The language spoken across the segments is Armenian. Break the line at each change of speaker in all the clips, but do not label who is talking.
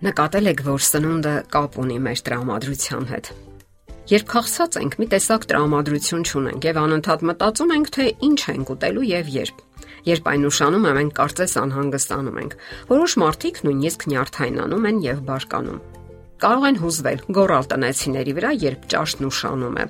Նկատել եք, որ սնունդը կապ ունի մեր տրամադրության հետ։ Երբ քաղցած ենք, մի տեսակ տրամադրություն չունենք եւ անընդհատ մտածում ենք, թե ինչ ենք ուտելու եւ երբ։ Երբ այն ուշանում է, մենք կարծես անհանգստանում ենք։ Որոշ մարդիկ նույնիսկ նյարդայնանում են եւ բարկանում։ Կարող են հուզվել գորալ տնեցիների վրա, երբ ճաշն ուշանում է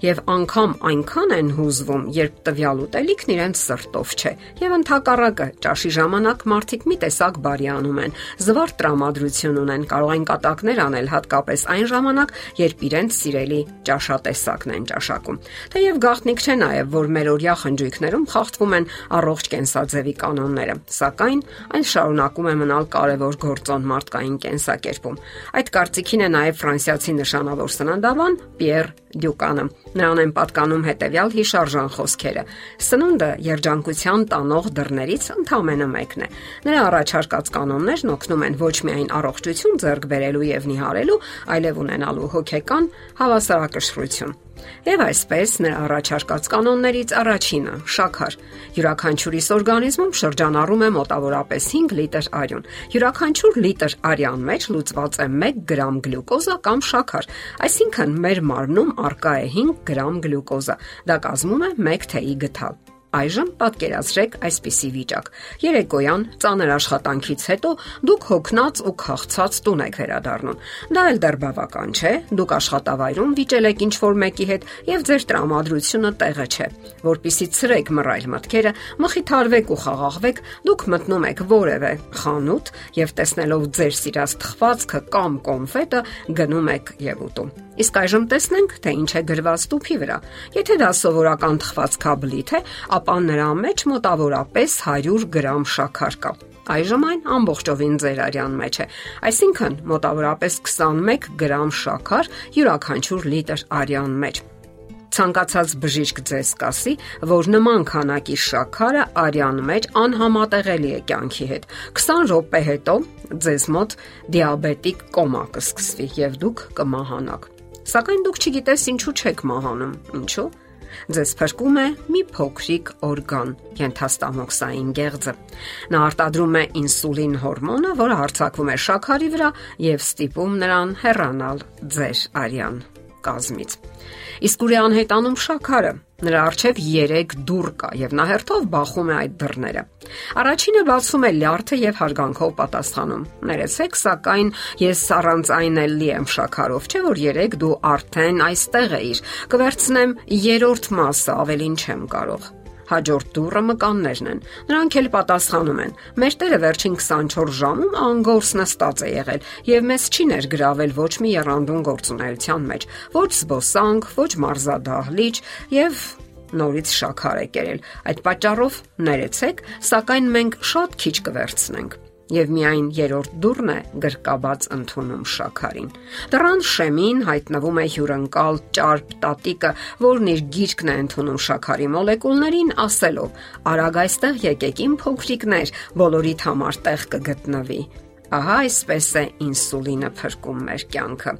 եւ անգամ այնքան են հուզվում, երբ տվյալ ուտելիքն իրենց սրտով չէ։ Եվ ընդհակառակը, ճաշի ժամանակ մարդիկ մի տեսակ բարի անում են, զվարթ տրամադրություն ունեն, կարող են կատակներ անել հատկապես այն ժամանակ, երբ իրենց սիրելի ճաշատեսակն են ճաշակում։ Թեև գաղտնիք չէ նաեւ, որ մեր օրյա խնջույքներում խախտվում են առողջ կենսաձևի կանոնները, սակայն այն շարունակում է մնալ կարևոր գործոն մարդկային կենսակերպում։ Այդ կարծիքին է նաեւ ֆրանսիացի նշանավոր սննդավան Պիեր Դյուկանը։ Նրան են պատկանում հետևյալ հիշարժան խոսքերը. Սնունդը երջանկության տանող դռներից ընդամենը մեկն է։ Նրա առաջարկած կանոններն օգնում են ոչ միայն առողջություն ձեռք բերելու եւ նիհարելու, այլև ունենալու հոգեկան հավասարակշռություն։ Եվ այսպես նրա առաջարկած կանոններից առաջինը՝ շաքար։ Յուրաքանչյուրիս օրգանիզմում շրջանառում է մոտավորապես 5 լիտր արյուն։ Յուրաքանչյուր լիտր արյան մեջ լուծված է 1 գրամ գլյուկոզա կամ շաքար, այսինքն մեր մարմնում արկա է 5 գրամ գլյուկոզա։ Դա կազմում է 1 թեյի գթալ։ Այժմ պատկերացրեք այսպիսի վիճակ. Երեկոյան ծանր աշխատանքից հետո դուք հոգնած ու քաղցած տուն եք վերադառնում։ Դա էլ դեռ բավական չէ։ Դուք աշխատավայրում վիճել եք ինչ-որ մեկի հետ եւ ձեր տրամադրությունը տեղը չէ։ Որպիսի ցրեք մռայլ մտքերը, մխիթարվեք ու խաղաղվեք, դուք մտնում եք որևէ խանութ եւ տեսնելով ձեր սիրած թխվածքը կամ կոնֆետը գնում եք եւ ուտում։ Իսկ այժմ տեսնենք, թե ինչ է գրված տուփի վրա։ Եթե դա սովորական թխվածքաբլիթ է, ապա նրա մեջ մոտավորապես 100 գրամ շաքար կա։ Այժմ այն ամբողջովին ձեր արյան մեջ է։ Այսինքն մոտավորապես 21 գրամ շաքար յուրաքանչյուր լիտր արյան մեջ ցանկացած բժիշկ ձեզ կասի, որ նման քանակի շաքարը արյան մեջ անհամատեղելի է կյանքի հետ։ 20 րոպե հետո ձեզ մոտ դիաբետիկ կոմա կսկսվի եւ դուք կմահանաք։ Սակայն դուք չգիտես ինչու չեք մահանում։ Ինչու՞ ձեզ փրկում է մի փոքրիկ օրգան՝ ենթաստամոքսային գեղձը։ Նա արտադրում է ինսուլին հորմոնը, որը հարձակվում է շաքարի վրա եւ ստիպում նրան հեռանալ ձեր արյան կազմից։ Իսկ ուր է անհետանում շաքարը։ Նրա առջև 3 դուռ կա եւ նա հերթով բախում է այդ դռները։ Առաջինը բացում է լյարդը եւ հարգանքով պատասխանում։ Ներեցեք, սակայն ես առանց այն էլ լի եմ շաքարով, չէ՞ որ 3 դու արդեն այստեղ էիր։ Կվերցնեմ երրորդ մասը, ավելին չեմ կարող հաջորդ դուրը մկաններն են։ Նրանք էլ պատասխանում են. Մեր Տերը վերջին 24 ժամում անգորս նստած է եղել եւ մեզ չի ներգրավել ոչ մի երանդուն գործունեության մեջ, ոչ զբոսանք, ոչ մարզադահլիճ եւ նորից շաքար է կերել։ Այդ պատճառով ներեցեք, սակայն մենք շատ քիչ կվերցնենք եւ միայն երրորդ դուռն է գրկաբաց ընդունում շաքարին։ Դռան շեմին հայտնվում է հյուրընկալ ճարպ տատիկը, որն իր գիրկն է ընդունում շաքարի մոլեկուլներին, ասելով. «Արագ այստեղ եկեք իմ փոքրիկներ, բոլորիդ համար տեղ կգտնվի»։ Ահա այսպես է ինսուլինը փրկում մեր կյանքը։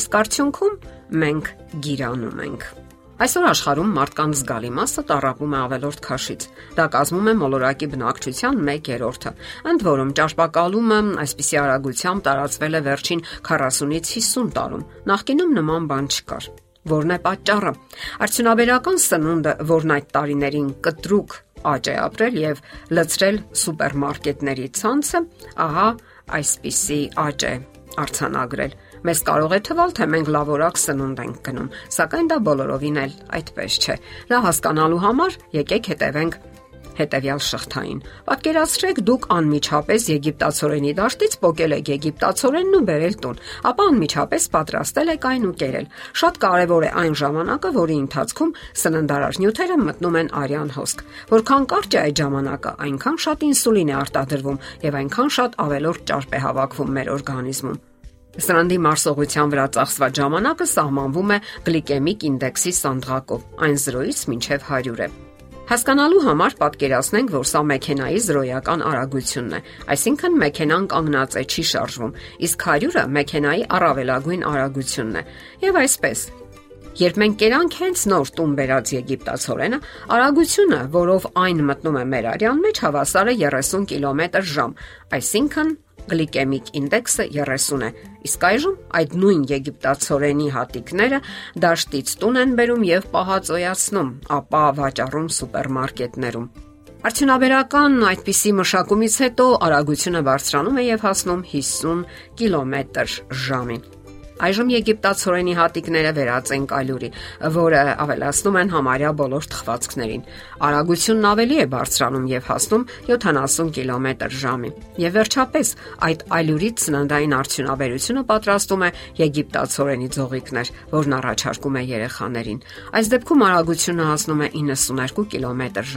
Իսկ արդյունքում մենք գիրանում ենք։ Այսօր աշխարհում մարդկանց զգալի մասը տարապում է ավելորդ քաշից։ Դա կազմում է մոլորակի բնակչության 1/3-ը։ Ընդ որում ճարպակալումը այսպիսի արագությամբ տարածվել է վերջին 40-ից 50 տարում։ Նախկինում նման բան չկար որն է պատճառը։ Արդյունաբերական սնունդը, որն այդ տարիներին կտրուկ աճ է ապրել եւ լցրել սուպերմարկետների ցանցը, ահա այսպիսի աճ է արցանագրել Մեզ կարող է թվալ, թե մենք լավորակ սնունդ ենք գնում, սակայն դա բոլորովին էլ այդպես չէ։ Դա հասկանալու համար եկեք հետևենք հետևյալ շղթային։ Պատկերացրեք դուք անմիջապես եգիպտացորենի դաշտից փոկել եք եգիպտացորենն ու բերել տուն, ապա անմիջապես պատրաստել եք այն ու կերել։ Շատ կարևոր է այն ժամանակը, որի ընթացքում սննդարար նյութերը մտնում են արյան հոսք։ Որքան կարճ է այդ ժամանակը, այնքան շատ ինսուլին է արտադրվում եւ այնքան շատ ավելորդ ճարպ է հավաքվում մեր օրգանիզմում։ Սրանդի մարսողության վրա ծախսված ժամանակը սահմանվում է գլիկեմիկ ինդեքսի սանդղակով, այն 0-ից մինչև 100 է։ Հասկանալու համար պատկերացնենք, որ սա մեքենայի զրոյական արագությունն է, այսինքն մեքենան կանգնած է չի շարժվում, իսկ 100-ը մեքենայի առավելագույն արագությունն է։ Եվ այսպես, Երբ մենք կերանք հենց նոր տուն բերած եգիպտացորենը, արագությունը, որով այն մտնում է մեր արյան մեջ, հավասար է 30 կիլոմետր/ժ, այսինքն գլիկեմիկ ինդեքսը 30 է։ Իսկ այժմ այդ նույն եգիպտացորենի հատիկները դաշտից տուն են բերում եւ պահածոյացնում, ապա վաճառում սուպերմարկետներում։ Արդյունաբերական այդպիսի մշակումից հետո արագությունը բարձրանում է եւ հասնում 50 կիլոմետր/ժ։ Այժմ եգիպտացորենի հատիկները վերածեն կալյուրի, որը ավելացնում են համարյա բոլոր թխվածքներին։ Արագությունն ավելի է բարձրանում եւ հասնում 70 կիլոմետր/ժ։ Եվ վերջապես այդ ալյուրից սննդային արդյունաբերությունը պատրաստում է եգիպտացորենի ձողիկներ, որն առաջարկում է երեխաներին։ Այս դեպքում արագությունը հասնում է 92 կիլոմետր/ժ,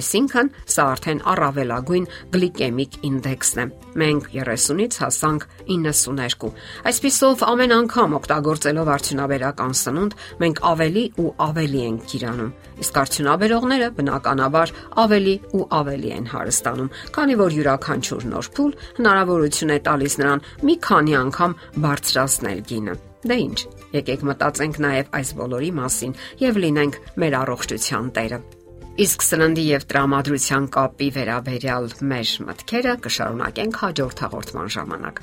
այսինքն սա արդեն առավելագույն գլիկեմիկ ինդեքսն է։ Մենք 30-ից հասանք 92։ Այսպիսով ամեն անգամ օգտագործելով արդյունաբերական սնունդ, մենք ավելի ու ավելի ենք գիրանում։ Իսկ արդյունաբերողները բնականաբար ավելի ու ավելի են հարստանում, քանի որ յուրաքանչյուր նոր փուլ հնարավորություն է տալիս նրան մի քանի անգամ բարձրացնել գինը։ Դե ի՞նչ, եկեք մտածենք նաև այս բոլորի մասին եւ լինենք մեր առողջության տերը։ Իսկ սննդի եւ տրամադրության կապի վերաբերյալ մեր մտքերը կշարունակենք հաջորդ հաղորդման ժամանակ։